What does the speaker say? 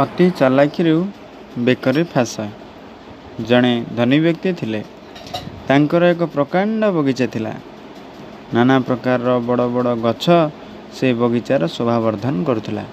ଅତି ଚାଲାକିରୁ ବେକରେ ଫାଶ। ଜଣେ ଧନୀ ବ୍ୟକ୍ତି ଥିଲେ। ତାଙ୍କର ଏକ ପ୍ରକାଣ୍ଡ ବଗିଚା ଥିଲା। ନାନା ପ୍ରକାରର ବଡ଼ ବଡ଼ ଗଛ ସେ ବଗିଚାର ଶୋଭାବର୍ଦ୍ଧନ କରୁଥିଲା।